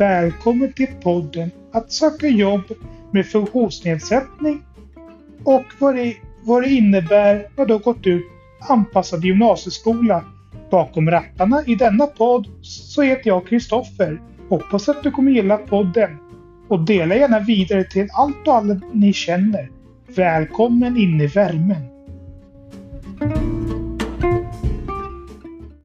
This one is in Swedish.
Välkommen till podden att söka jobb med funktionsnedsättning och vad det, vad det innebär när du har gått ut anpassad gymnasieskola. Bakom rattarna i denna podd så heter jag Kristoffer. Hoppas att du kommer gilla podden och dela gärna vidare till allt och alla ni känner. Välkommen in i värmen!